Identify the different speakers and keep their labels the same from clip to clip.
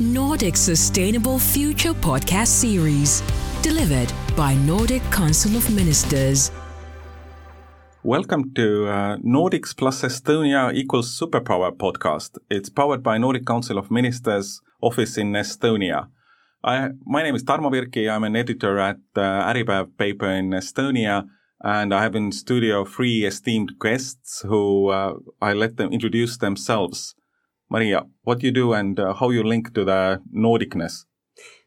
Speaker 1: Nordic Sustainable Future podcast series, delivered by Nordic Council of Ministers.
Speaker 2: Welcome to uh, Nordics plus Estonia equals superpower podcast. It's powered by Nordic Council of Ministers office in Estonia. I, my name is Tarmo Virki. I'm an editor at uh, paper in Estonia, and I have in studio three esteemed guests who uh, I let them introduce themselves. Maria, what you do and uh, how you link to the Nordicness?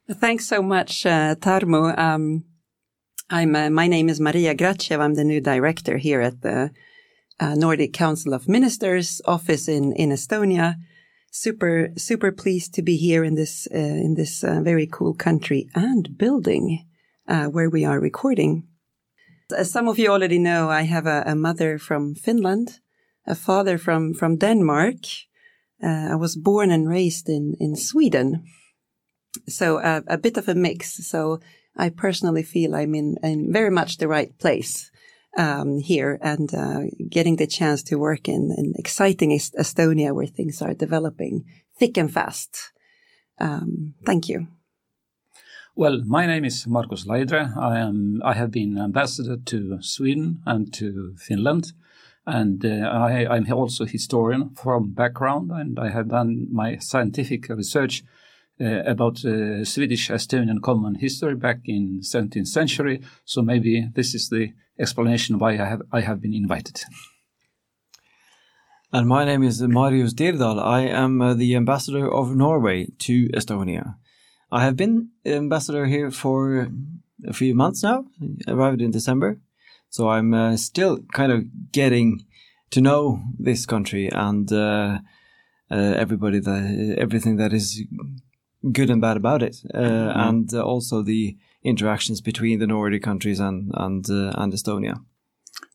Speaker 3: Thanks so much, uh, Tarmo. Um, I'm, uh, my name is Maria Gratschew. I'm the new director here at the uh, Nordic Council of Ministers office in, in Estonia. Super, super pleased to be here in this, uh, in this uh, very cool country and building where we are recording. As some of you already know, I have a, a mother from Finland, a father from, from Denmark. Uh, I was born and raised in, in Sweden. So a bit of a mix. So I personally feel I'm in, in very much the right place um, here and uh, getting the chance to work in, in exciting Est Estonia where things are developing thick and fast. Um, thank you.
Speaker 4: Well, my name is Margus Laidre. I am. I have been ambassador to Sweden and to Finland, and uh, I, am also historian from background, and I have done my scientific research uh, about uh, Swedish Estonian common history back in 17th century. So maybe this is the explanation why I have I have been invited.
Speaker 5: And my name is Marius Dirdal. I am uh, the ambassador of Norway to Estonia. I have been ambassador here for a few months now. Arrived in December, so I'm uh, still kind of getting to know this country and uh, uh, everybody that everything that is good and bad about it, uh, mm-hmm. and uh, also the interactions between the Nordic countries and and uh, and Estonia.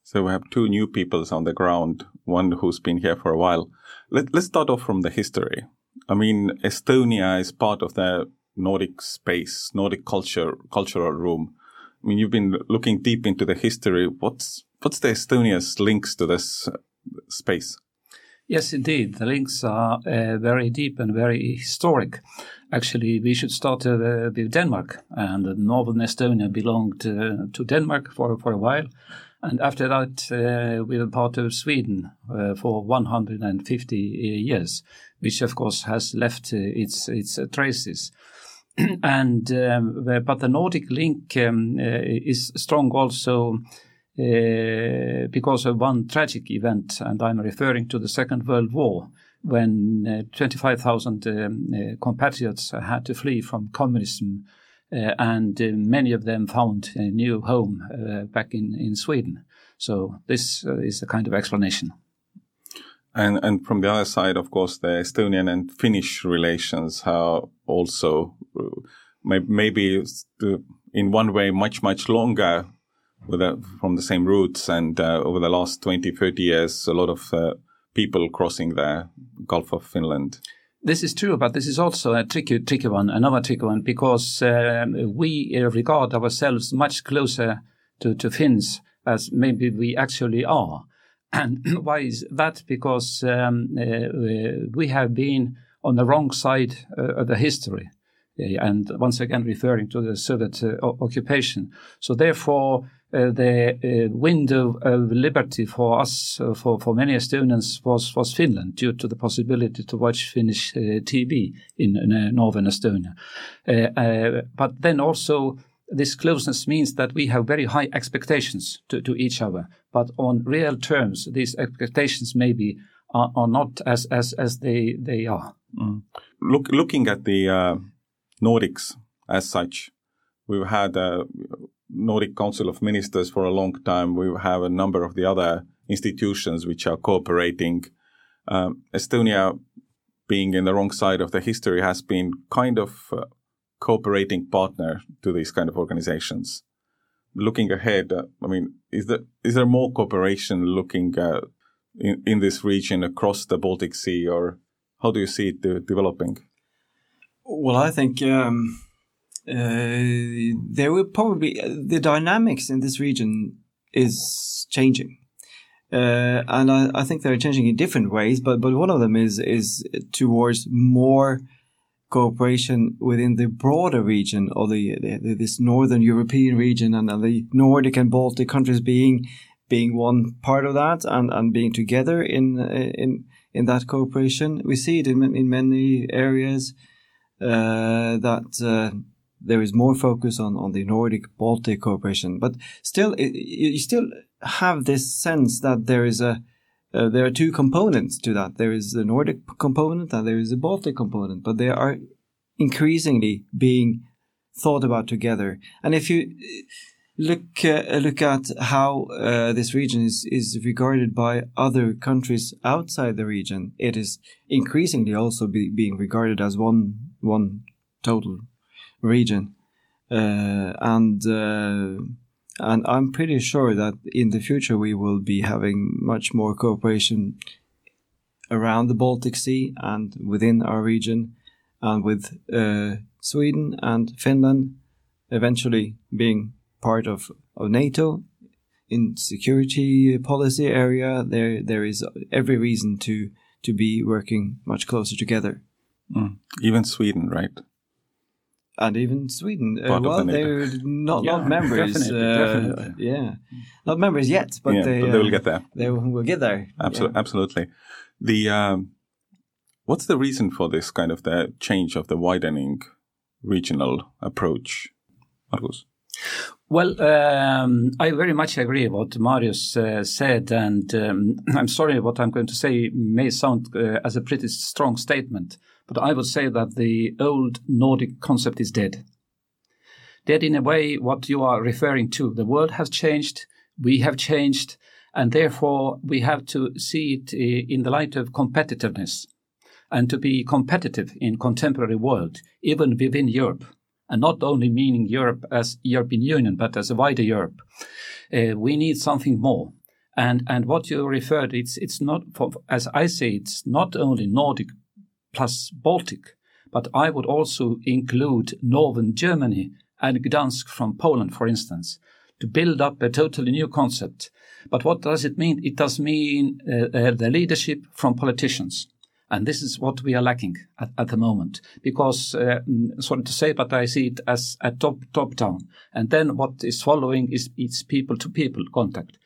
Speaker 2: So we have two new peoples on the ground. One who's been here for a while. Let, let's start off from the history. I mean, Estonia is part of the Nordic space, Nordic culture, cultural room. I mean, you've been looking deep into the history. What's what's the Estonia's links to this space?
Speaker 4: Yes, indeed. The links are uh, very deep and very historic. Actually, we should start uh, with Denmark. And northern Estonia belonged uh, to Denmark for, for a while. And after that, uh, we were part of Sweden uh, for 150 years, which of course has left uh, its, its traces. and um, but the Nordic link um, is strong also uh, because of one tragic event, and I'm referring to the Second World War, when uh, 25,000 um, uh, compatriots had to flee from communism, uh, and uh, many of them found a new home uh, back in, in Sweden. So, this is a kind of explanation.
Speaker 2: And, and from the other side, of course, the Estonian and Finnish relations are also maybe in one way much, much longer a, from the same roots. And uh, over the last 20, 30 years, a lot of uh, people crossing the Gulf of Finland.
Speaker 4: This is true, but this is also a tricky, tricky one, another tricky one, because um, we regard ourselves much closer to, to Finns as maybe we actually are. And why is that? Because um, uh, we have been on the wrong side uh, of the history. And once again, referring to the Soviet uh, occupation. So, therefore, uh, the uh, window of liberty for us, uh, for, for many Estonians, was, was Finland due to the possibility to watch Finnish TV in, in northern Estonia. but then also, this closeness means that we have very high expectations to, to each other. But on real terms, these expectations maybe are, are not as, as, as they, they are.
Speaker 2: Mm. Look, looking at the uh, Nordics as such, we've had uh, Nordic Council of Ministers for a long time. We have a number of the other institutions which are cooperating. Um, Estonia, being in the wrong side of the history, has been kind of uh, cooperating partner to these kind of organizations. Looking ahead, uh, I mean, is there is there more cooperation looking uh, in in this region across the Baltic Sea, or how do you see it de- developing?
Speaker 5: Well, I think. Um uh, there will probably the dynamics in this region is changing. Uh, and I, I, think they're changing in different ways, but but one of them is is towards more cooperation within the broader region or the, the this northern European region and, and the Nordic and Baltic countries being being one part of that and, and being together in in in that cooperation. We see it in, in many areas uh, that uh, there is more focus on, on the Nordic Baltic cooperation, but still, it, you still have this sense that there is a uh, there are two components to that. There is the Nordic component and there is the Baltic component, but they are increasingly being thought about together. And if you look uh, look at how uh, this region is is regarded by other countries outside the region, it is increasingly also be, being regarded as one one total region, uh, and uh, and I'm pretty sure that in the future we will be having much more cooperation around the Baltic Sea and within our region, and with uh, Sweden and Finland eventually being part of, of NATO in security policy area. There there is every reason to to be working much closer together.
Speaker 2: Mm. Even Sweden, right?
Speaker 5: And even Sweden. Uh, well, the they're not, yeah, not members.
Speaker 4: Definitely, uh, definitely.
Speaker 5: Yeah, not members yet, but,
Speaker 2: yeah,
Speaker 5: they,
Speaker 2: but they will get there.
Speaker 5: They will get there.
Speaker 2: Absolutely, yeah. absolutely. The um, what's the reason for this kind of the change of the widening regional approach, Margus?
Speaker 4: Well, um, I very much agree what Marius uh, said, and um, I'm sorry what I'm going to say may sound uh, as a pretty strong statement, but I would say that the old Nordic concept is dead. Dead in a way, what you are referring to. The world has changed, we have changed, and therefore we have to see it in the light of competitiveness and to be competitive in contemporary world, even within Europe and not only meaning Europe as European Union, but as a wider Europe. Uh, we need something more. And and what you referred, it's it's not for, as I say, it's not only Nordic plus Baltic, but I would also include northern Germany and Gdansk from Poland, for instance, to build up a totally new concept. But what does it mean? It does mean uh, uh, the leadership from politicians. And this is what we are lacking at, at the moment, because uh, mm, sorry to say, but I see it as a top top down, and then what is following is it's people to people contact.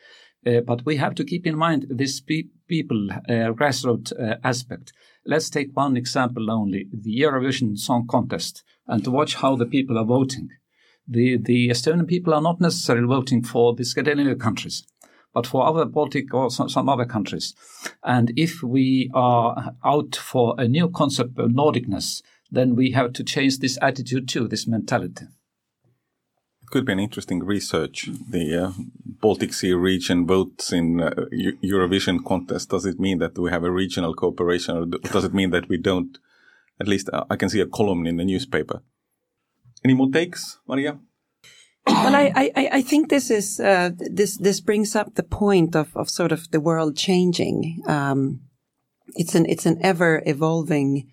Speaker 4: Uh, but we have to keep in mind this pe- people uh, grassroots uh, aspect. Let's take one example only: the Eurovision Song Contest, and to watch how the people are voting. The the Estonian people are not necessarily voting for the Scandinavian countries but for other Baltic or some, some other countries. And if we are out for a new concept of Nordicness, then we have to change this attitude too, this mentality.
Speaker 2: Could be an interesting research. The uh, Baltic Sea region votes in uh, Eurovision contest. Does it mean that we have a regional cooperation, or does it mean that we don't? At least uh, I can see a column in the newspaper. Any more takes, Maria?
Speaker 3: well, I, I, I think this is uh, this this brings up the point of, of sort of the world changing. Um, it's an it's an ever evolving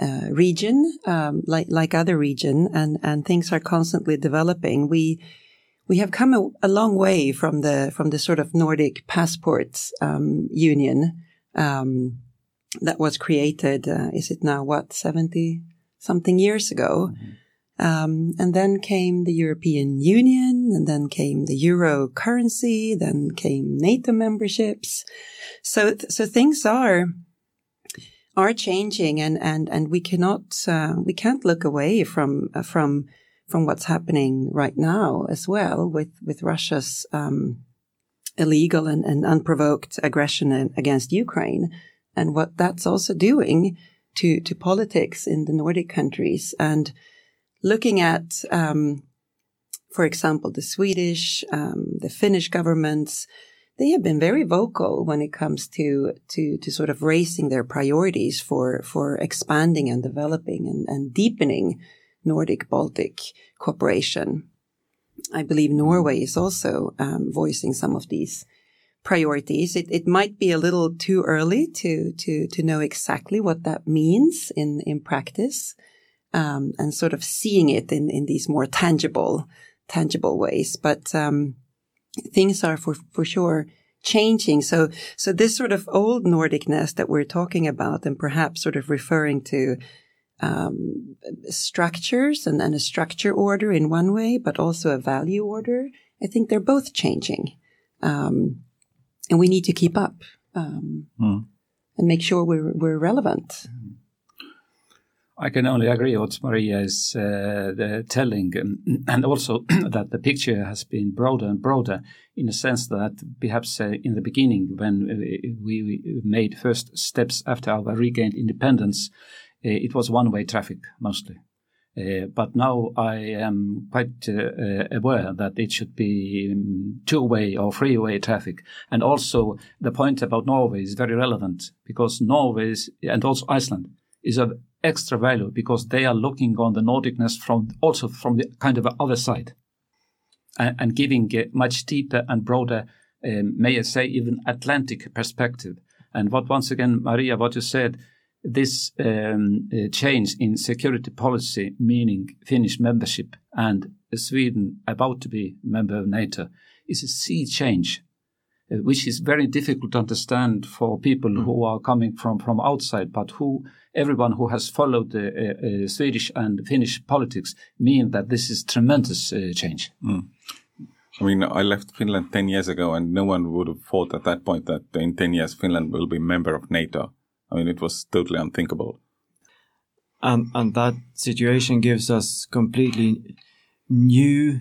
Speaker 3: uh, region, um, like like other region, and and things are constantly developing. We we have come a, a long way from the from the sort of Nordic passports um, union um, that was created. Uh, is it now what seventy something years ago? Mm-hmm. Um, and then came the European Union, and then came the euro currency, then came NATO memberships. So, so things are are changing, and and and we cannot uh, we can't look away from uh, from from what's happening right now as well with with Russia's um, illegal and, and unprovoked aggression against Ukraine, and what that's also doing to to politics in the Nordic countries. And looking at, um, for example, the Swedish, um, the Finnish governments, they have been very vocal when it comes to to to sort of raising their priorities for for expanding and developing and, and deepening Nordic Baltic cooperation. I believe Norway is also um, voicing some of these priorities. It, it might be a little too early to to to know exactly what that means in in practice um, and sort of seeing it in, in these more tangible, tangible ways. But um, things are for, for sure changing. So, so this sort of old Nordicness that we're talking about and perhaps sort of referring to um, structures and, and a structure order in one way, but also a value order. I think they're both changing. Um, and we need to keep up um,
Speaker 2: Mm.
Speaker 3: and make sure we're, we're relevant.
Speaker 4: I can only agree what Maria is uh, telling, um, and also that the picture has been broader and broader in a sense that perhaps uh, in the beginning, when uh, we made first steps after our regained independence, uh, it was one-way traffic mostly. Uh, but now I am quite uh, uh, aware that it should be um, two-way or three-way traffic. And also the point about Norway is very relevant because Norway is, and also Iceland is of extra value because they are looking on the Nordicness from also from the kind of other side and, and giving a much deeper and broader, um, may I say, even Atlantic perspective. And what once again, Maria, what you said, this um, uh, change in security policy, meaning Finnish membership and Sweden about to be member of NATO, is a sea change, which is very difficult to understand for people who are coming from, from outside, but who everyone who has followed the uh, uh, Swedish and Finnish politics mean that this is tremendous uh, change.
Speaker 2: I mean, I left Finland 10 years ago, and no one would have thought at that point that in 10 years Finland will be member of NATO. I mean, it was totally unthinkable.
Speaker 5: and and that situation gives us completely new uh,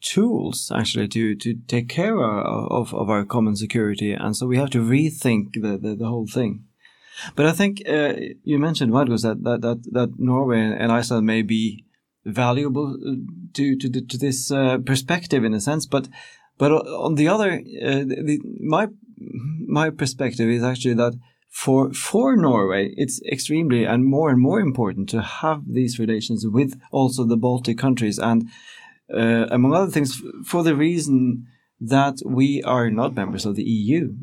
Speaker 5: tools actually to to take care of of our common security and so we have to rethink the the, the whole thing. But i think uh, you mentioned Margus, that, that that that norway and iceland may be valuable uh, to to, to this uh, perspective in a sense but but on the other uh, the, my my perspective is actually that for for Norway, it's extremely and more and more important to have these relations with also the Baltic countries, and uh, among other things, for the reason that we are not members of the EU,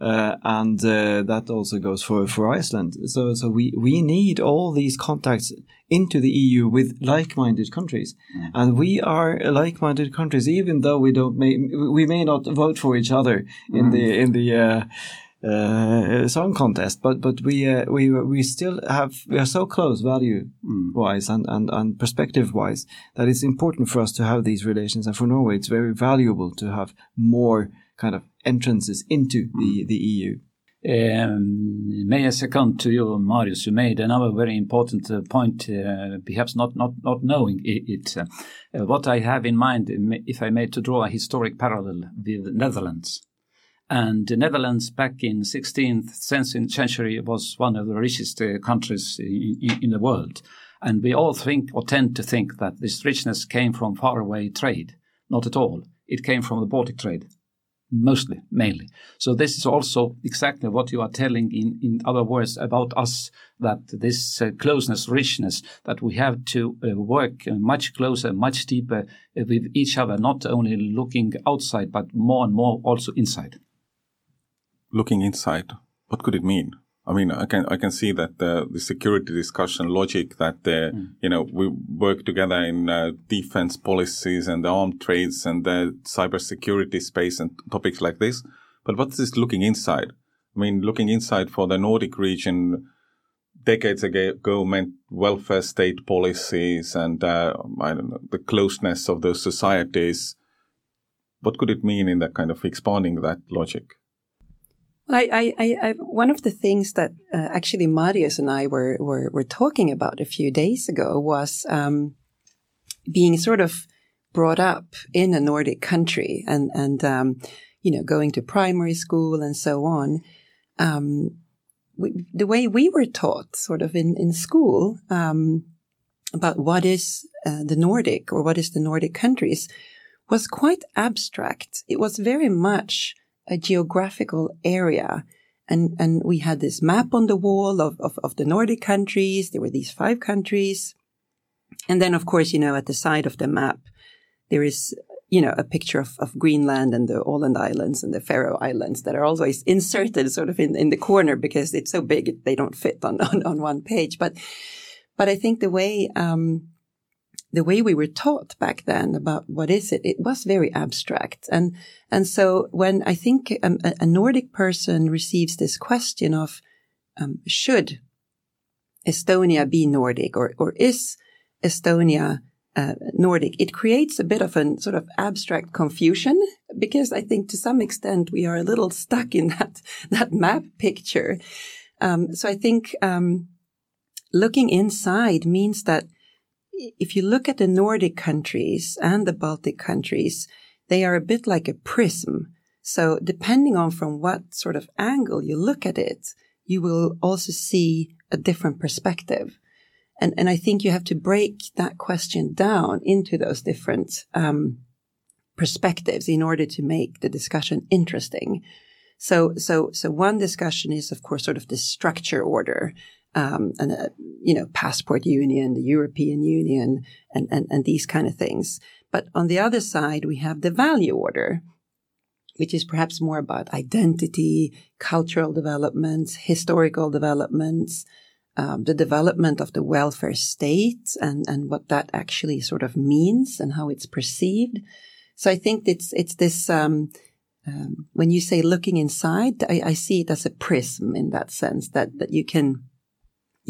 Speaker 5: uh, and uh, that also goes for for Iceland. So so we we need all these contacts into the EU with like-minded countries, and we are like-minded countries, even though we don't may we may not vote for each other in the in the. Uh, song contest, but but we uh, we we still have we are so close value wise and, and and perspective wise that it's important for us to have these relations, and for Norway it's very valuable to have more kind of entrances into the the E EU.
Speaker 4: Um, may I second to you, Marius, you made another very important uh, point, uh, perhaps not, not, not knowing it. it uh, what I have in mind, if I may to draw a historic parallel with the Netherlands. And the Netherlands back in 16th century was one of the richest uh, countries in, in, the world. And we all think or tend to think that this richness came from faraway trade. Not at all. It came from the Baltic trade mostly, mainly. So this is also exactly what you are telling in, in other words about us, that this uh, closeness, richness, that we have to uh, work uh, much closer, much deeper uh, with each other, not only looking outside, but more and more also inside.
Speaker 2: Looking inside, what could it mean? I mean, I can I can see that the, the security discussion logic that uh, you know we work together in uh, defense policies and the armed trades and the cybersecurity space and topics like this. But what's this looking inside? I mean, looking inside for the Nordic region decades ago meant welfare state policies and uh, I don't know the closeness of those societies. What could it mean in that kind of expanding that logic?
Speaker 3: I, I, I, one of the things that uh, actually Marius and I were, were, were talking about a few days ago was um, being sort of brought up in a Nordic country and and um, you know going to primary school and so on. Um, we, the way we were taught, sort of in in school, um, about what is uh, the Nordic or what is the Nordic countries, was quite abstract. It was very much a geographical area. And, and we had this map on the wall of, of, of, the Nordic countries. There were these five countries. And then, of course, you know, at the side of the map, there is, you know, a picture of, of Greenland and the Åland Islands and the Faroe Islands that are always inserted sort of in, in the corner because it's so big, they don't fit on, on, on one page. But, but I think the way, um, the way we were taught back then about what is it, it was very abstract. And, and so when I think um, a, a, Nordic person receives this question of, um, should Estonia be Nordic or, or is Estonia uh, Nordic? It creates a bit of a sort of abstract confusion because I think to some extent we are a little stuck in that, that map picture. Um, so I think, um, looking inside means that if you look at the Nordic countries and the Baltic countries, they are a bit like a prism. So depending on from what sort of angle you look at it, you will also see a different perspective. And, and I think you have to break that question down into those different um, perspectives in order to make the discussion interesting. So, so, so one discussion is, of course, sort of the structure order, um, and uh, you know, passport union, the European Union, and, and and these kind of things. But on the other side, we have the value order, which is perhaps more about identity, cultural developments, historical developments, um, the development of the welfare state and, and what that actually sort of means and how it's perceived. So I think it's, it's this, um, um, when you say looking inside, I, I, see it as a prism in that sense that, that you can,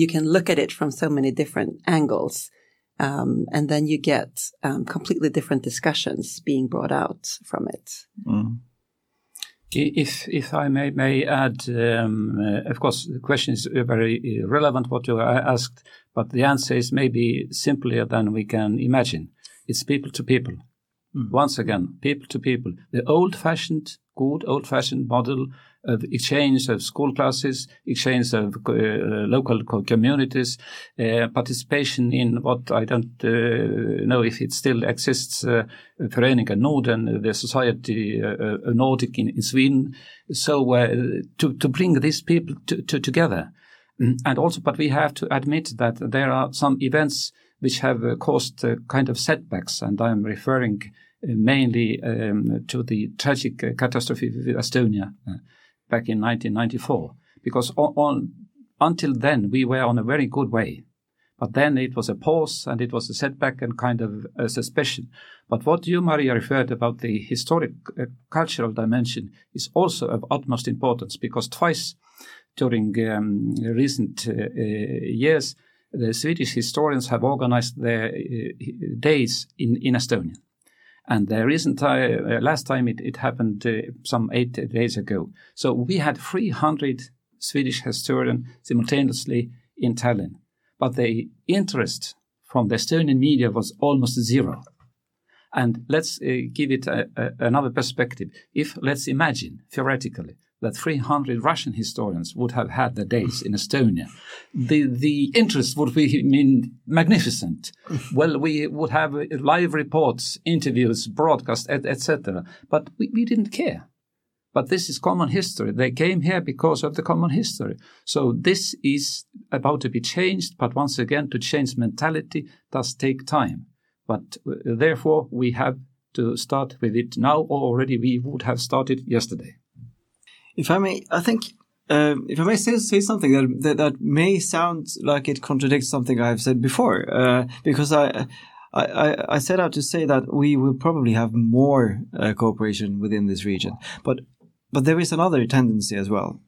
Speaker 3: you can look at it from so many different angles. Um, and then you get um, completely different discussions being brought out from it. Mm.
Speaker 4: If if I may may add, um, uh, of course, the question is very relevant what you asked, but the answer is maybe simpler than we can imagine. It's people to people. Mm. Once again, people to people. The old-fashioned, good old-fashioned model of exchange of school classes, exchange of uh, local communities, uh, participation in what I don't uh, know if it still exists, uh, Föreningen Norden, the society uh, Nordic in, in, Sweden. So uh, to, to bring these people to, to together. Mm, and also, but we have to admit that there are some events which have caused kind of setbacks, and I'm referring mainly um, to the tragic catastrophe with Estonia back in 1994, because on, on, until then we were on a very good way. But then it was a pause and it was a setback and kind of a suspicion. But what you, Maria, referred about the historic uh, cultural dimension is also of utmost importance because twice during um, recent uh, uh, years, the Swedish historians have organized their uh, days in, in Estonia. And the recent uh, last time it, it happened uh, some eight days ago. So we had 300 Swedish historians simultaneously in Tallinn. But the interest from the Estonian media was almost zero. And let's uh, give it a, a, another perspective. If, let's imagine, theoretically, that 300 Russian historians would have had their days in Estonia. The, the interest would be mean, magnificent. well, we would have live reports, interviews, broadcasts, etc. But we, we didn't care. But this is common history. They came here because of the common history. So this is about to be changed. But once again, to change mentality does take time. But uh, therefore, we have to start with it now, or already we would have started yesterday.
Speaker 5: If I may, I think uh, if I may say, say something that, that, that may sound like it contradicts something I've said before, uh, because I, I I set out to say that we will probably have more uh, cooperation within this region, but but there is another tendency as well.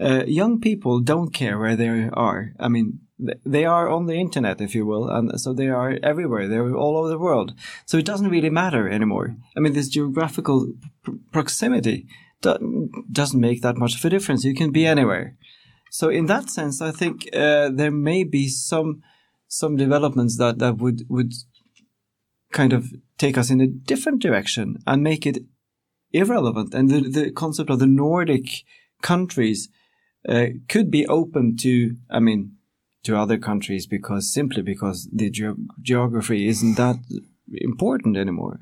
Speaker 5: Uh, young people don't care where they are. I mean, they are on the internet, if you will, and so they are everywhere. They're all over the world. So it doesn't really matter anymore. I mean, this geographical pr proximity doesn't make that much of a difference. You can be anywhere. So in that sense, I think uh, there may be some some developments that that would would kind of take us in a different direction and make it irrelevant. And the the concept of the Nordic countries uh, could be open to, I mean, to other countries because simply because the ge geography isn't that important anymore.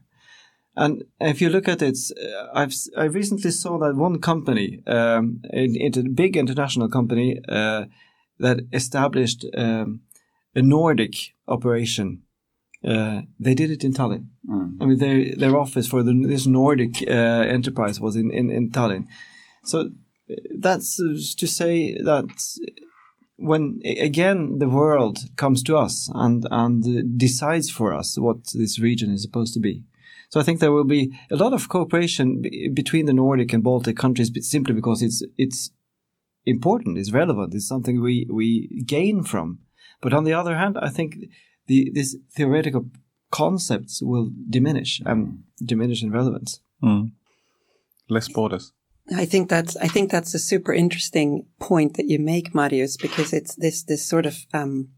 Speaker 5: And if you look at it, uh, I've I recently saw that one company, um, a, a big international company, uh, that established um, a Nordic operation. Uh, they did it in Tallinn. Mm. I mean, their their office for the, this Nordic uh, enterprise was in, in, in Tallinn. So uh, that's to say that when again the world comes to us and and decides for us what this region is supposed to be. So I think there will be a lot of cooperation between the Nordic and Baltic countries simply because it's it's important, it's relevant, it's something we we gain from. But on the other hand, I think the these theoretical concepts will diminish and diminish in relevance.
Speaker 2: Mm. Less borders.
Speaker 3: I think that's I think that's a super interesting point that you make, Marius, because it's this this sort of um,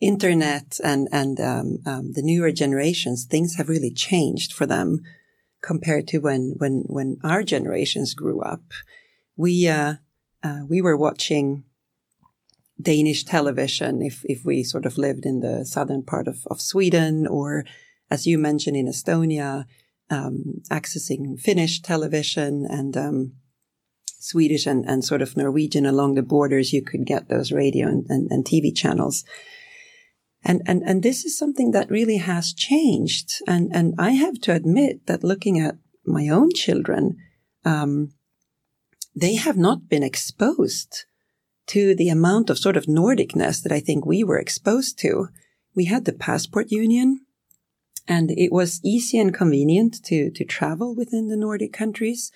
Speaker 3: internet and and um, um, the newer generations. Things have really changed for them compared to when when when our generations grew up. We uh, uh, we were watching Danish television if if we sort of lived in the southern part of, of Sweden or as you mentioned in Estonia um, accessing Finnish television and um, Swedish and, and sort of Norwegian along the borders, you could get those radio and, and, and TV channels. And, and, and this is something that really has changed. And, and I have to admit that looking at my own children, um, they have not been exposed to the amount of sort of Nordicness that I think we were exposed to. We had the passport union and it was easy and convenient to, to travel within the Nordic countries.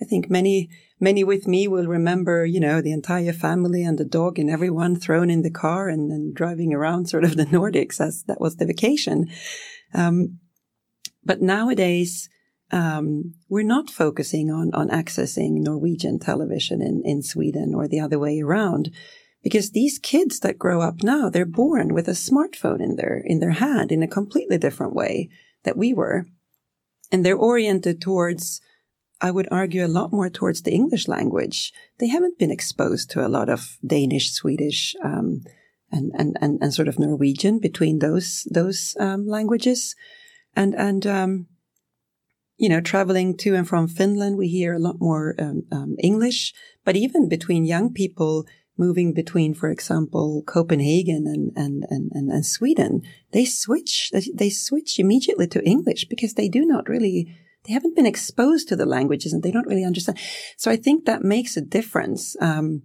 Speaker 3: I think many, many with me will remember, you know, the entire family and the dog and everyone thrown in the car and, and driving around sort of the Nordics as that was the vacation. Um, but nowadays, um, we're not focusing on, on accessing Norwegian television in, in Sweden or the other way around because these kids that grow up now, they're born with a smartphone in their, in their hand in a completely different way that we were. And they're oriented towards, I would argue, a lot more towards the English language. They haven't been exposed to a lot of Danish, Swedish, um, and, and, and, and sort of Norwegian between those, those, um, languages. And, and, um, you know, traveling to and from Finland, we hear a lot more um, um, English, but even between young people, moving between, for example, Copenhagen and, and, and, and, and Sweden, they switch, they switch immediately to English because they do not really, they haven't been exposed to the languages and they don't really understand. So I think that makes a difference, um,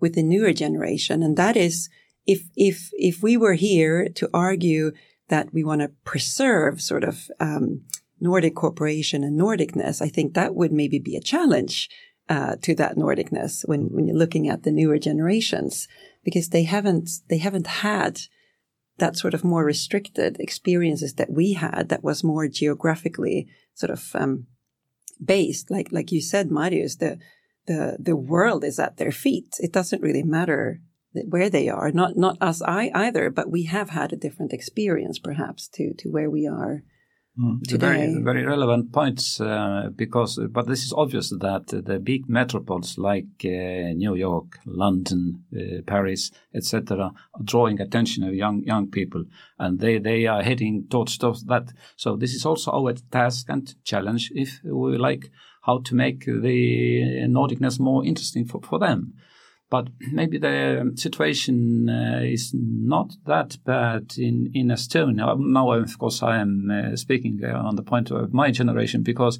Speaker 3: with the newer generation. And that is, if, if, if we were here to argue that we want to preserve sort of, um, Nordic cooperation and Nordicness, I think that would maybe be a challenge uh, to that Nordicness when, when you're looking at the newer generations, because they haven't they haven't had that sort of more restricted experiences that we had that was more geographically sort of um, based. Like like you said, Marius, the the the world is at their feet. It doesn't really matter where they are. Not not us I either, but we have had a different experience perhaps to to where we are
Speaker 4: Mm. Very, very relevant points uh, because, but this is obvious that the big metropoles like uh, New York, London, uh, Paris, etc., are drawing attention of young young people, and they they are heading towards that. So this is also our task and challenge, if we like, how to make the Nordicness more interesting for, for them. But maybe the situation uh, is not that bad in, in Estonia. Now, of course, I am uh, speaking uh, on the point of my generation because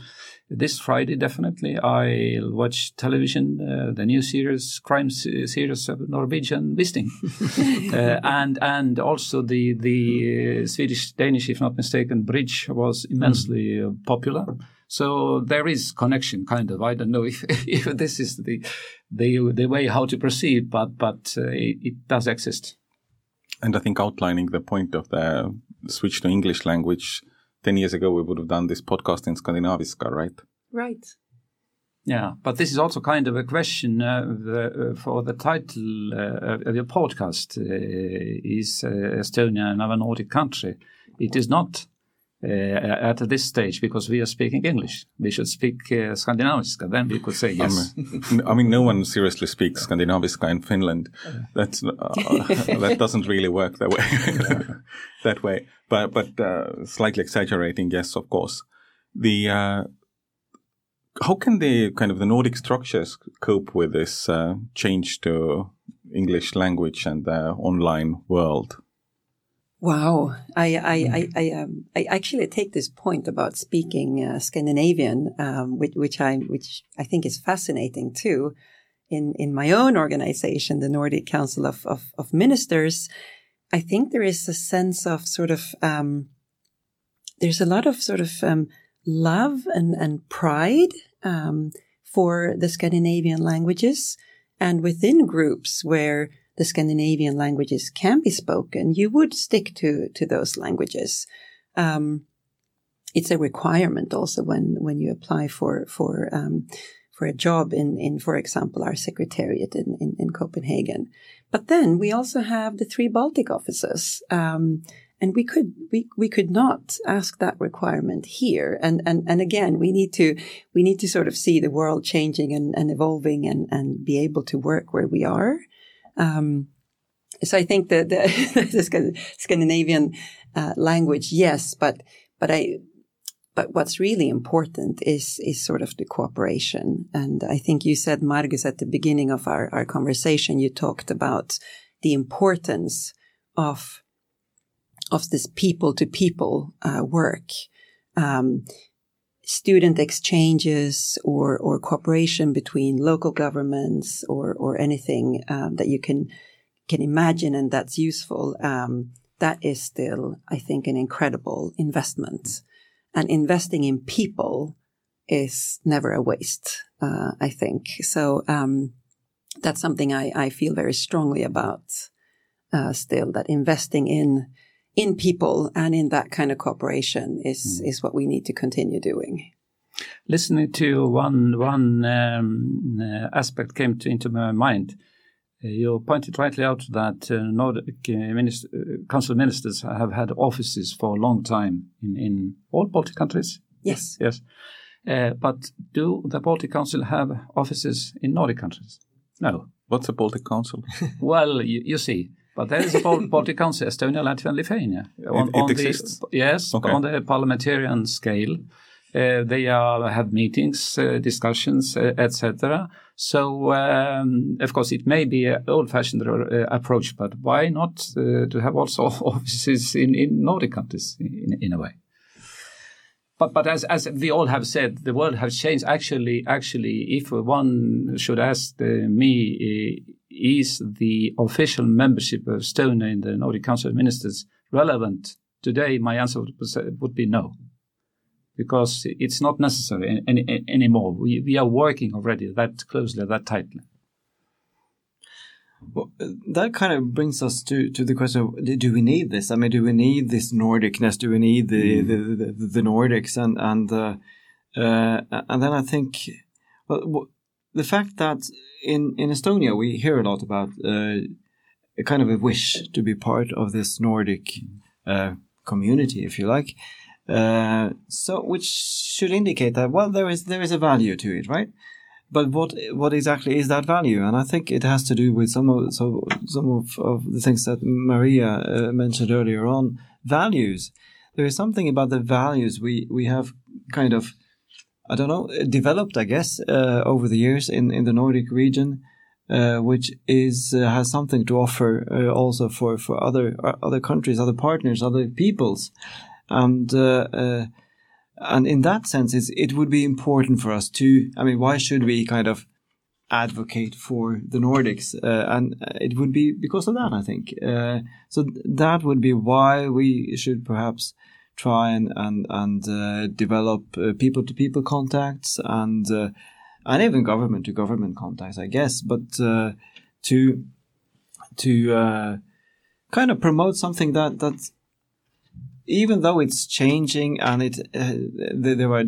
Speaker 4: this Friday, definitely, I'll watch television, uh, the new series, crime series of Norwegian Wisting. uh, and and also the, the Swedish Danish, if not mistaken, bridge was immensely mm. popular. So there is connection, kind of. I don't know if, if this is the, the the way how to proceed, but but uh, it, it, does exist.
Speaker 2: And I think outlining the point of the switch to English language, ten years ago we would have done this podcast in Skandinaviska, right?
Speaker 3: Right.
Speaker 4: Yeah, but this is also kind of a question uh, the, uh, for the title uh, of your podcast. Uh, is uh, Estonia another Nordic country? It is not at this stage because we are speaking English. We should speak uh. Then we could say yes.
Speaker 2: I mean, no one seriously speaks Skandinaviska in Finland. That's uh, that doesn't really work that way. that way, but but uh, slightly exaggerating, yes, of course. The uh, how can the kind of the Nordic structures cope with this uh, change to English language and the online world?
Speaker 3: Wow, I I I I, um, I, actually take this point about speaking uh, Scandinavian, um, which, which I which I think is fascinating too. In in my own organization, the Nordic Council of of, of Ministers, I think there is a sense of sort of um, there's a lot of sort of um, love and and pride um, for the Scandinavian languages, and within groups where the Scandinavian languages can be spoken, you would stick to to those languages. Um, it's a requirement also when when you apply for for um, for a job in in for example our secretariat in, in, in Copenhagen. But then we also have the three Baltic offices. Um, and we could we, we could not ask that requirement here and, and and again we need to we need to sort of see the world changing and, and evolving and, and be able to work where we are um, so I think that the, the Scandinavian uh, language yes but but I but what's really important is is sort of the cooperation. And I think you said, Margus, at the beginning of our, our conversation, you talked about the importance of of this people to people work. Um, student exchanges or or cooperation between local governments or or anything um, that you can can imagine and that's useful um, that is still I think an incredible investment and investing in people is never a waste, uh, I think. So um, that's something I, I, feel very strongly about uh, still, that investing in in people and in that kind of cooperation is, mm. is what we need to continue doing.
Speaker 4: Listening to one one um, uh, aspect came to, into my mind. Uh, you pointed rightly out that uh, Nordic uh, minister, council ministers have had offices for a long time in, in all Baltic countries.
Speaker 3: Yes.
Speaker 4: Yes. Uh, but do the Baltic Council have offices in Nordic countries? No.
Speaker 2: What's a Baltic Council?
Speaker 4: well, you, you, see, but there is a Baltic Council, Estonia, Latvia, and Lithuania.
Speaker 2: On, it, it on exists.
Speaker 4: The, yes, okay. on the parliamentarian scale. Uh, they are, have meetings, uh, discussions, uh, etc. So, um, of course, it may be an old-fashioned uh, approach, but why not uh, to have also offices in, in Nordic countries in, in a way? But, but as, as we all have said, the world has changed. Actually, actually, if one should ask uh, me, uh, is the official membership of Estonia in the Nordic Council of Ministers relevant today? My answer would, would be no because it's not necessary any, any, anymore. We, we are working already that closely, that tightly.
Speaker 5: Well, that kind of brings us to, to the question of, do we need this? I mean, do we need this Nordicness? Do we need the, mm. the, the, the, Nordics? And, and, uh, uh, and then I think, well, the fact that in, in Estonia we hear a lot about uh, a kind of a wish to be part of this Nordic uh, community, if you like. Uh, so which should indicate that well there is there is a value to it, right? But what what exactly is that value? And I think it has to do with some of so some of, of the things that Maria uh, mentioned earlier on. Values. There is something about the values we we have kind of I don't know developed, I guess, uh, over the years in in the Nordic region. Uh, which is uh, has something to offer uh, also for for other uh, other countries, other partners, other peoples, and and in that sense, it would be important for us to. I mean, why should we kind of advocate for the Nordics? Uh, and it would be because of that, I think. so that would be why we should perhaps try and and and uh, develop people to people contacts and uh, and even government to government contacts, I guess. But uh, to to kind of promote something that that's even though it's changing and it uh, there are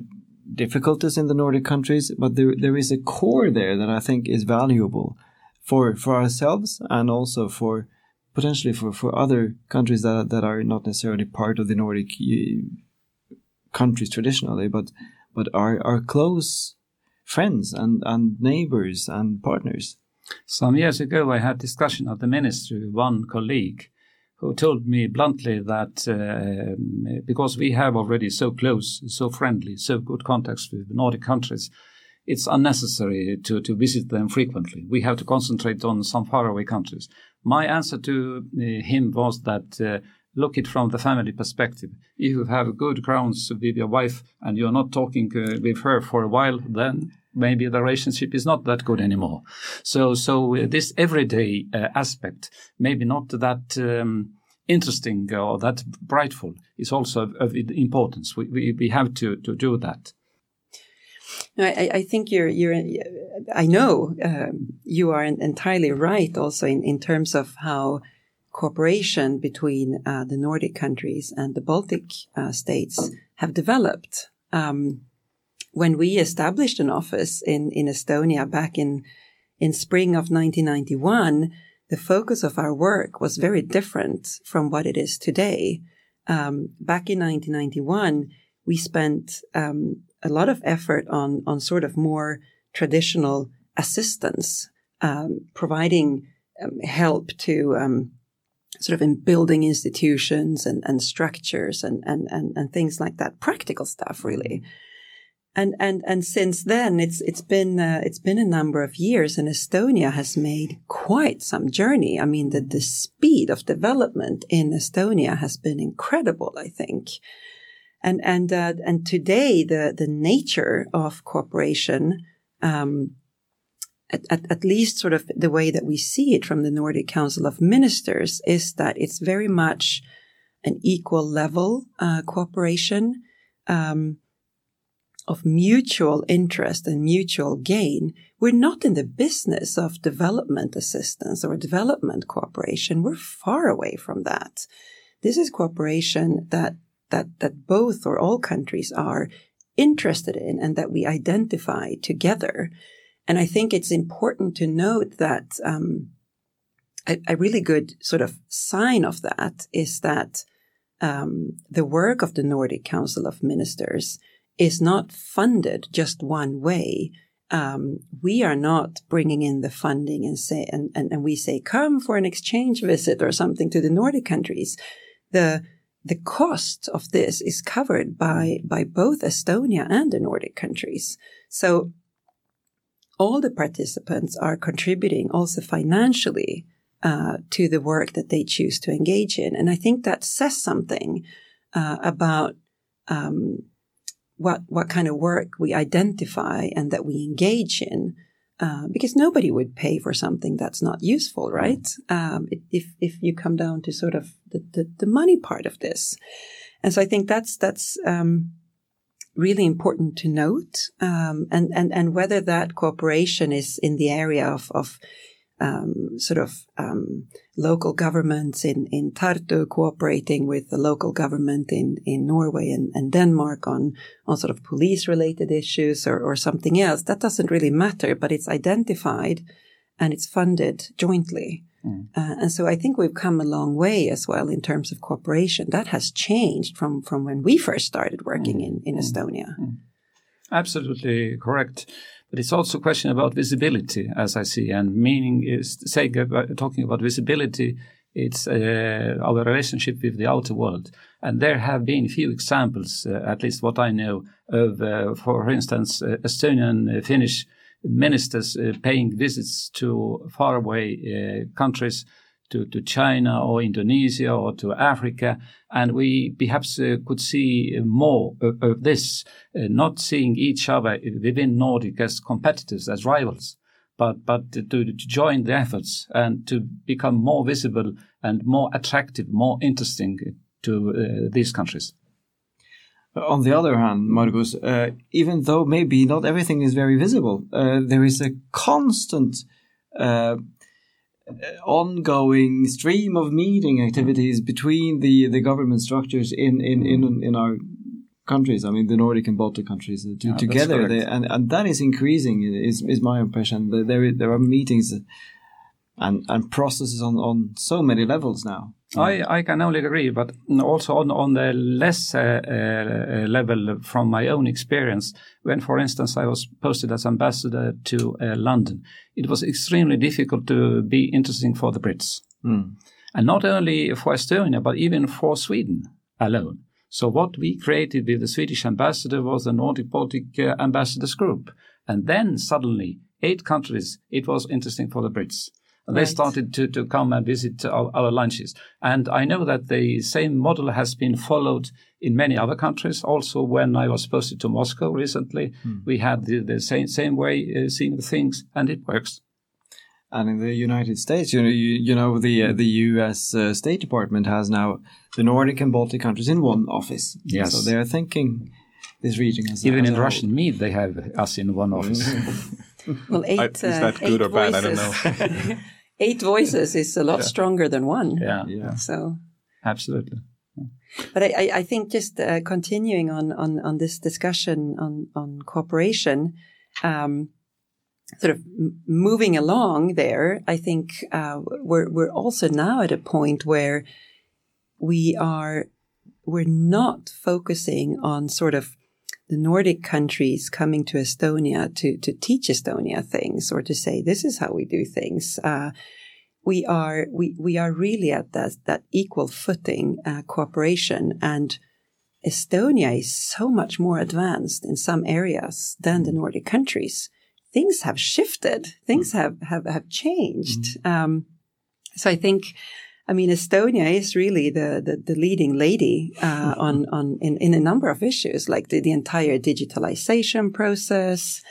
Speaker 5: difficulties in the Nordic countries, but there there is a core there that I think is valuable for for ourselves and also for potentially for, for other countries that that are not necessarily part of the Nordic uh, countries traditionally, but but are are close friends and and neighbors and partners.
Speaker 4: Some years ago, I had discussion at the ministry with one colleague who told me bluntly that uh, because we have already so close, so friendly, so good contacts with the Nordic countries, it's unnecessary to, to visit them frequently. We have to concentrate on some faraway countries. My answer to uh, him was that uh, look it from the family perspective. If you have good grounds with your wife and you're not talking uh, with her for a while, then maybe the relationship is not that good anymore. So, so uh, this everyday uh, aspect, maybe not that um, interesting or that brightful, is also of, of importance. We, we, we have to, to do that.
Speaker 3: No, I, I think you're you're. I know um, you are entirely right. Also, in, in terms of how cooperation between uh, the Nordic countries and the Baltic uh, states have developed. Um, when we established an office in in Estonia back in in spring of 1991, the focus of our work was very different from what it is today. Um, back in 1991, we spent um, a lot of effort on on sort of more traditional assistance, um, providing um, help to um, sort of in building institutions and, and structures and, and, and, and things like that, practical stuff really. And, and, and since then, it's, it's been, uh, it's been a number of years and Estonia has made quite some journey. I mean, the, the speed of development in Estonia has been incredible, I think. And, and, uh, and today the, the nature of cooperation, um, at, at, at, least sort of the way that we see it from the Nordic Council of Ministers is that it's very much an equal level uh, cooperation um, of mutual interest and mutual gain. We're not in the business of development assistance or development cooperation. We're far away from that. This is cooperation that that that both or all countries are interested in and that we identify together. And I think it's important to note that um, a, a, really good sort of sign of that is that um, the work of the Nordic Council of Ministers is not funded just one way. Um, we are not bringing in the funding and say and, and, and we say come for an exchange visit or something to the Nordic countries. The the cost of this is covered by, by both Estonia and the Nordic countries. So all the participants are contributing also financially uh, to the work that they choose to engage in. And I think that says something uh, about um, what, what kind of work we identify and that we engage in uh, because nobody would pay for something that's not useful, right? Um, if if you come down to sort of the, the, the, money part of this, and so I think that's that's um, really important to note, um, and and and whether that cooperation is in the area of of um, sort of um, local governments in, in Tartu cooperating with the local government in, in Norway and, and Denmark on, on sort of police related issues or, or something else. That doesn't really matter, but it's identified and it's funded jointly. Mm. Uh, and so I think we've come a long way as well in terms of cooperation. That has changed from, from when we first started working mm. in, in mm. Estonia.
Speaker 4: Mm. Absolutely correct. But it's also a question about visibility, as I see, and meaning is saying talking about visibility. It's uh, our relationship with the outer world, and there have been few examples, uh, at least what I know of, uh, for instance, uh, Estonian uh, Finnish ministers uh, paying visits to faraway countries to, to China or Indonesia or to Africa. And we perhaps uh, could see more of, of this, uh, not seeing each other within Nordic as competitors, as rivals, but, but to, to join the efforts and to become more visible and more attractive, more interesting to uh, these countries.
Speaker 5: On the other hand, Margus, uh, even though maybe not everything is very visible, uh, there is a constant uh, ongoing stream of meeting activities between the, the government structures in, in, in, in our countries. I mean, the Nordic and Baltic countries uh, to, yeah, together, they, and and that is increasing. Is is my impression. There there are meetings and and processes on on so many levels now.
Speaker 4: I, I can only agree, but also on, on the less uh, uh, level from my own experience, when, for instance, I was posted as ambassador to uh, London, it was extremely difficult to be interesting for the Brits. Mm. And not only for Estonia, but even for Sweden alone. So what we created with the Swedish ambassador was the Nordic Baltic uh, Ambassadors Group. And then suddenly, eight countries, it was interesting for the Brits. Right. They started to, to come and visit our, our, lunches. And I know that the same model has been followed in many other countries. Also, when I was posted to Moscow recently, hmm. we had the, the, same, same way uh, seeing things, and it works.
Speaker 5: And in the United States, you know, you, you know the uh, the U.S. Uh, State Department has now the Nordic and Baltic countries in one office.
Speaker 4: Yes.
Speaker 5: So they are thinking this region. As
Speaker 4: Even
Speaker 5: as
Speaker 4: in
Speaker 5: whole.
Speaker 4: Russian meat, they have us in one office.
Speaker 3: Well, eight,
Speaker 2: I- is
Speaker 3: uh,
Speaker 2: that good
Speaker 3: eight
Speaker 2: or bad? I don't
Speaker 3: voices. eight voices is a lot stronger than one.
Speaker 4: yeah,
Speaker 5: Yeah.
Speaker 3: So,
Speaker 4: absolutely.
Speaker 3: but I, I, I think just uh, continuing on, on, on this discussion on, on cooperation, um, sort of m- moving along there, I think uh, we're, we're also now at a point where we are, we're not focusing on sort of the Nordic countries coming to Estonia to, to teach Estonia things or to say, this is how we do things. Uh, we are, we, we are really at that, that equal footing, uh, cooperation and Estonia is so much more advanced in some areas than the Nordic countries. Things have shifted. Things have, have, have changed. Um, so I think, I mean, Estonia is really the, the, the leading lady, uh, on, on, in, in a number of issues, like the, the entire digitalization process,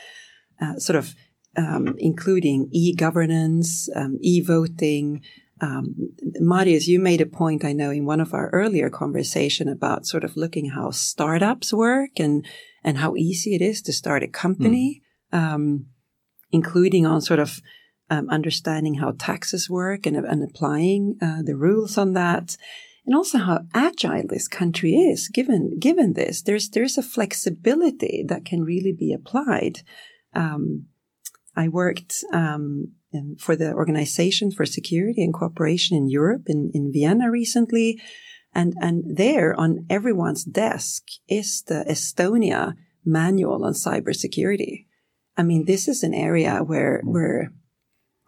Speaker 3: uh, sort of, um, including e-governance, um, e-voting. Um, Marius, you made a point, I know, in one of our earlier conversation about sort of looking how startups work and, and how easy it is to start a company, um, including on sort of um, understanding how taxes work and, and applying uh, the rules on that, and also how agile this country is. Given given this, there's there's a flexibility that can really be applied. Um, I worked um, in- for the Organization for Security and Cooperation in Europe in, in Vienna recently. And, and there on everyone's desk is the Estonia manual on cybersecurity. I mean, this is an area where, where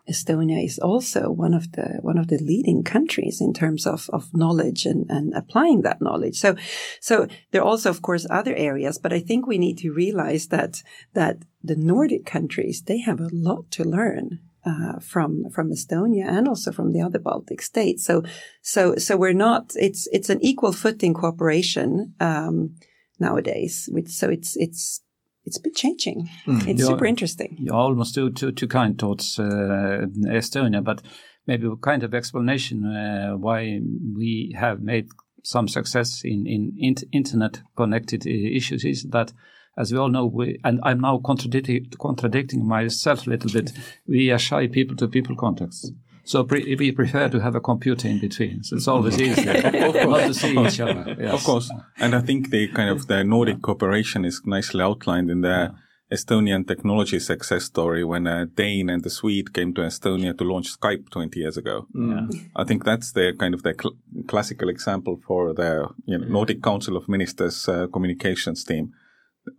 Speaker 3: Estonia is also one of the one of the leading countries in terms of, of knowledge and, and applying that knowledge. So so there are also of course other areas, but I think we need to realize that that the Nordic countries they have a lot to learn uh, from from Estonia and also from the other Baltic states. So so so we're not it's it's an equal footing cooperation um, nowadays. Which, so it's it's it's been changing. It's
Speaker 4: Yeah.
Speaker 3: super interesting.
Speaker 4: You're almost too too, too kind towards uh, Estonia, but maybe a kind of explanation uh, why we have made some success in in int- internet connected uh, issues is that. As we all know, we, and I'm now contradicting, contradicting myself a little bit. We are shy people-to-people contacts, so pre- we prefer to have a computer in between. So it's always mm-hmm. easier not to see each other. Yes.
Speaker 2: Of course. And I think the kind of the Nordic cooperation is nicely outlined in the Estonian technology success story when a Dane and a Swede came to Estonia to launch Skype 20 years ago. Mm.
Speaker 4: Yeah.
Speaker 2: I think that's the kind of the cl- classical example for the you know, mm. Nordic Council of Ministers uh, communications team,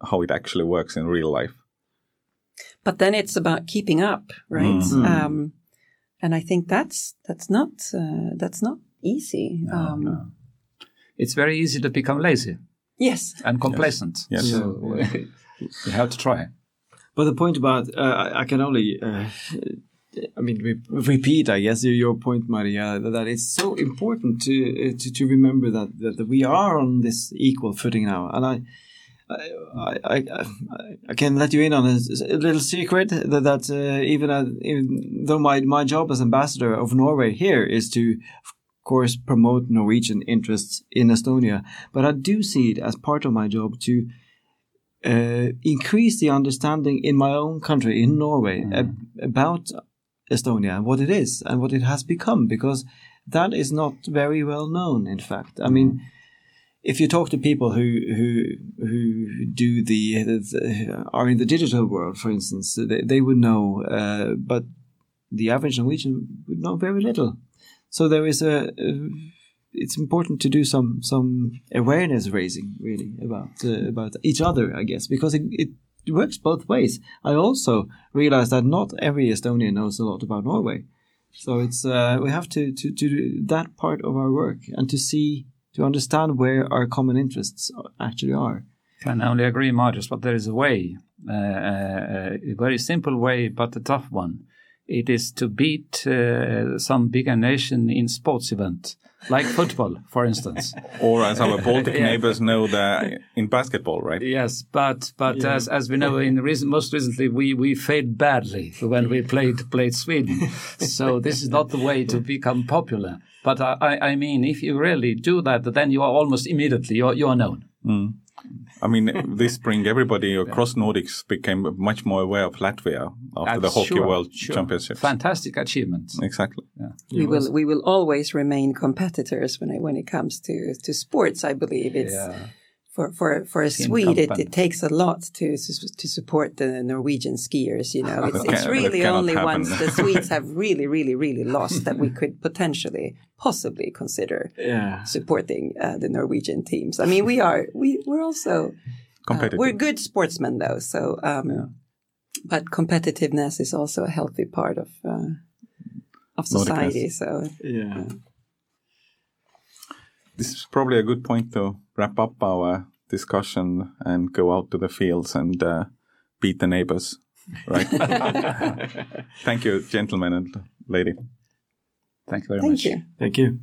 Speaker 2: how it actually works in real life.
Speaker 3: but then it's about keeping up, right? Mm. Um, and I think that's that's not uh, that's not easy. um,
Speaker 4: It's very easy to become lazy
Speaker 3: Yes,
Speaker 4: and complacent.
Speaker 2: Yes.
Speaker 4: So you have to try.
Speaker 5: But the point about uh, I- I can only, uh, I mean, re- repeat, I guess, your- your point, Maria, that that it's so important to uh, to, to remember that, that that we are on this equal footing now, and I. I, I, I, I can let you in on a, a little secret that, that uh, even, uh, even though my, my job as ambassador of Norway here is to, of course, promote Norwegian interests in Estonia, but I do see it as part of my job to uh, increase the understanding in my own country, in Norway, ab- about Estonia and what it is and what it has become, because that is not very well known. In fact, I mean, if you talk to people who who who do the, the are in the digital world, for instance, they, they would know, uh, but the average Norwegian would know very little. So there is a. a it's important to do some some awareness raising really about uh, about each other, I guess, because it, it works both ways. I also realize that not every Estonian knows a lot about Norway, so it's uh, we have to, to to do that part of our work and to see to understand where our common interests actually are.
Speaker 4: Can only agree, Marius, but there is a way, uh, uh, a very simple way, but a tough one. It is to beat uh, some bigger nation in sports event, like football, for instance.
Speaker 2: Or as our Baltic
Speaker 4: Yeah.
Speaker 2: neighbors know, the in basketball, right?
Speaker 4: Yes, but but as as we know, in recent, most recently, we we failed badly when we played played Sweden. so this is not the way to become popular. But I I- I mean, if you really do that, then you are almost immediately you are, you are known. Mm.
Speaker 2: I mean, this spring, everybody across Nordics became much more aware of Latvia after the Hockey
Speaker 4: Sure,
Speaker 2: World
Speaker 4: sure.
Speaker 2: Championships.
Speaker 4: Fantastic achievement.
Speaker 2: Exactly.
Speaker 3: we will we will always remain competitors when it, when it comes to to sports. I believe it's
Speaker 4: Yeah.
Speaker 3: For for for a Swede, it, it takes a lot to to support the Norwegian skiers. You know, it's,
Speaker 2: That
Speaker 3: it's really only
Speaker 2: happen.
Speaker 3: once the Swedes have really, really, really lost that we could potentially, possibly consider
Speaker 5: Yeah.
Speaker 3: supporting uh, the Norwegian teams. I mean, we are we we're also uh,
Speaker 2: Competitive.
Speaker 3: we're good sportsmen though, so um, but competitiveness is also a healthy part of uh, of society. So
Speaker 5: Yeah.
Speaker 2: This is probably a good point to wrap up our discussion and go out to the fields and uh, beat the neighbors. Right. Thank you, gentlemen and lady.
Speaker 4: Thank you very much.
Speaker 3: thank
Speaker 4: much.
Speaker 3: you.
Speaker 5: Thank you.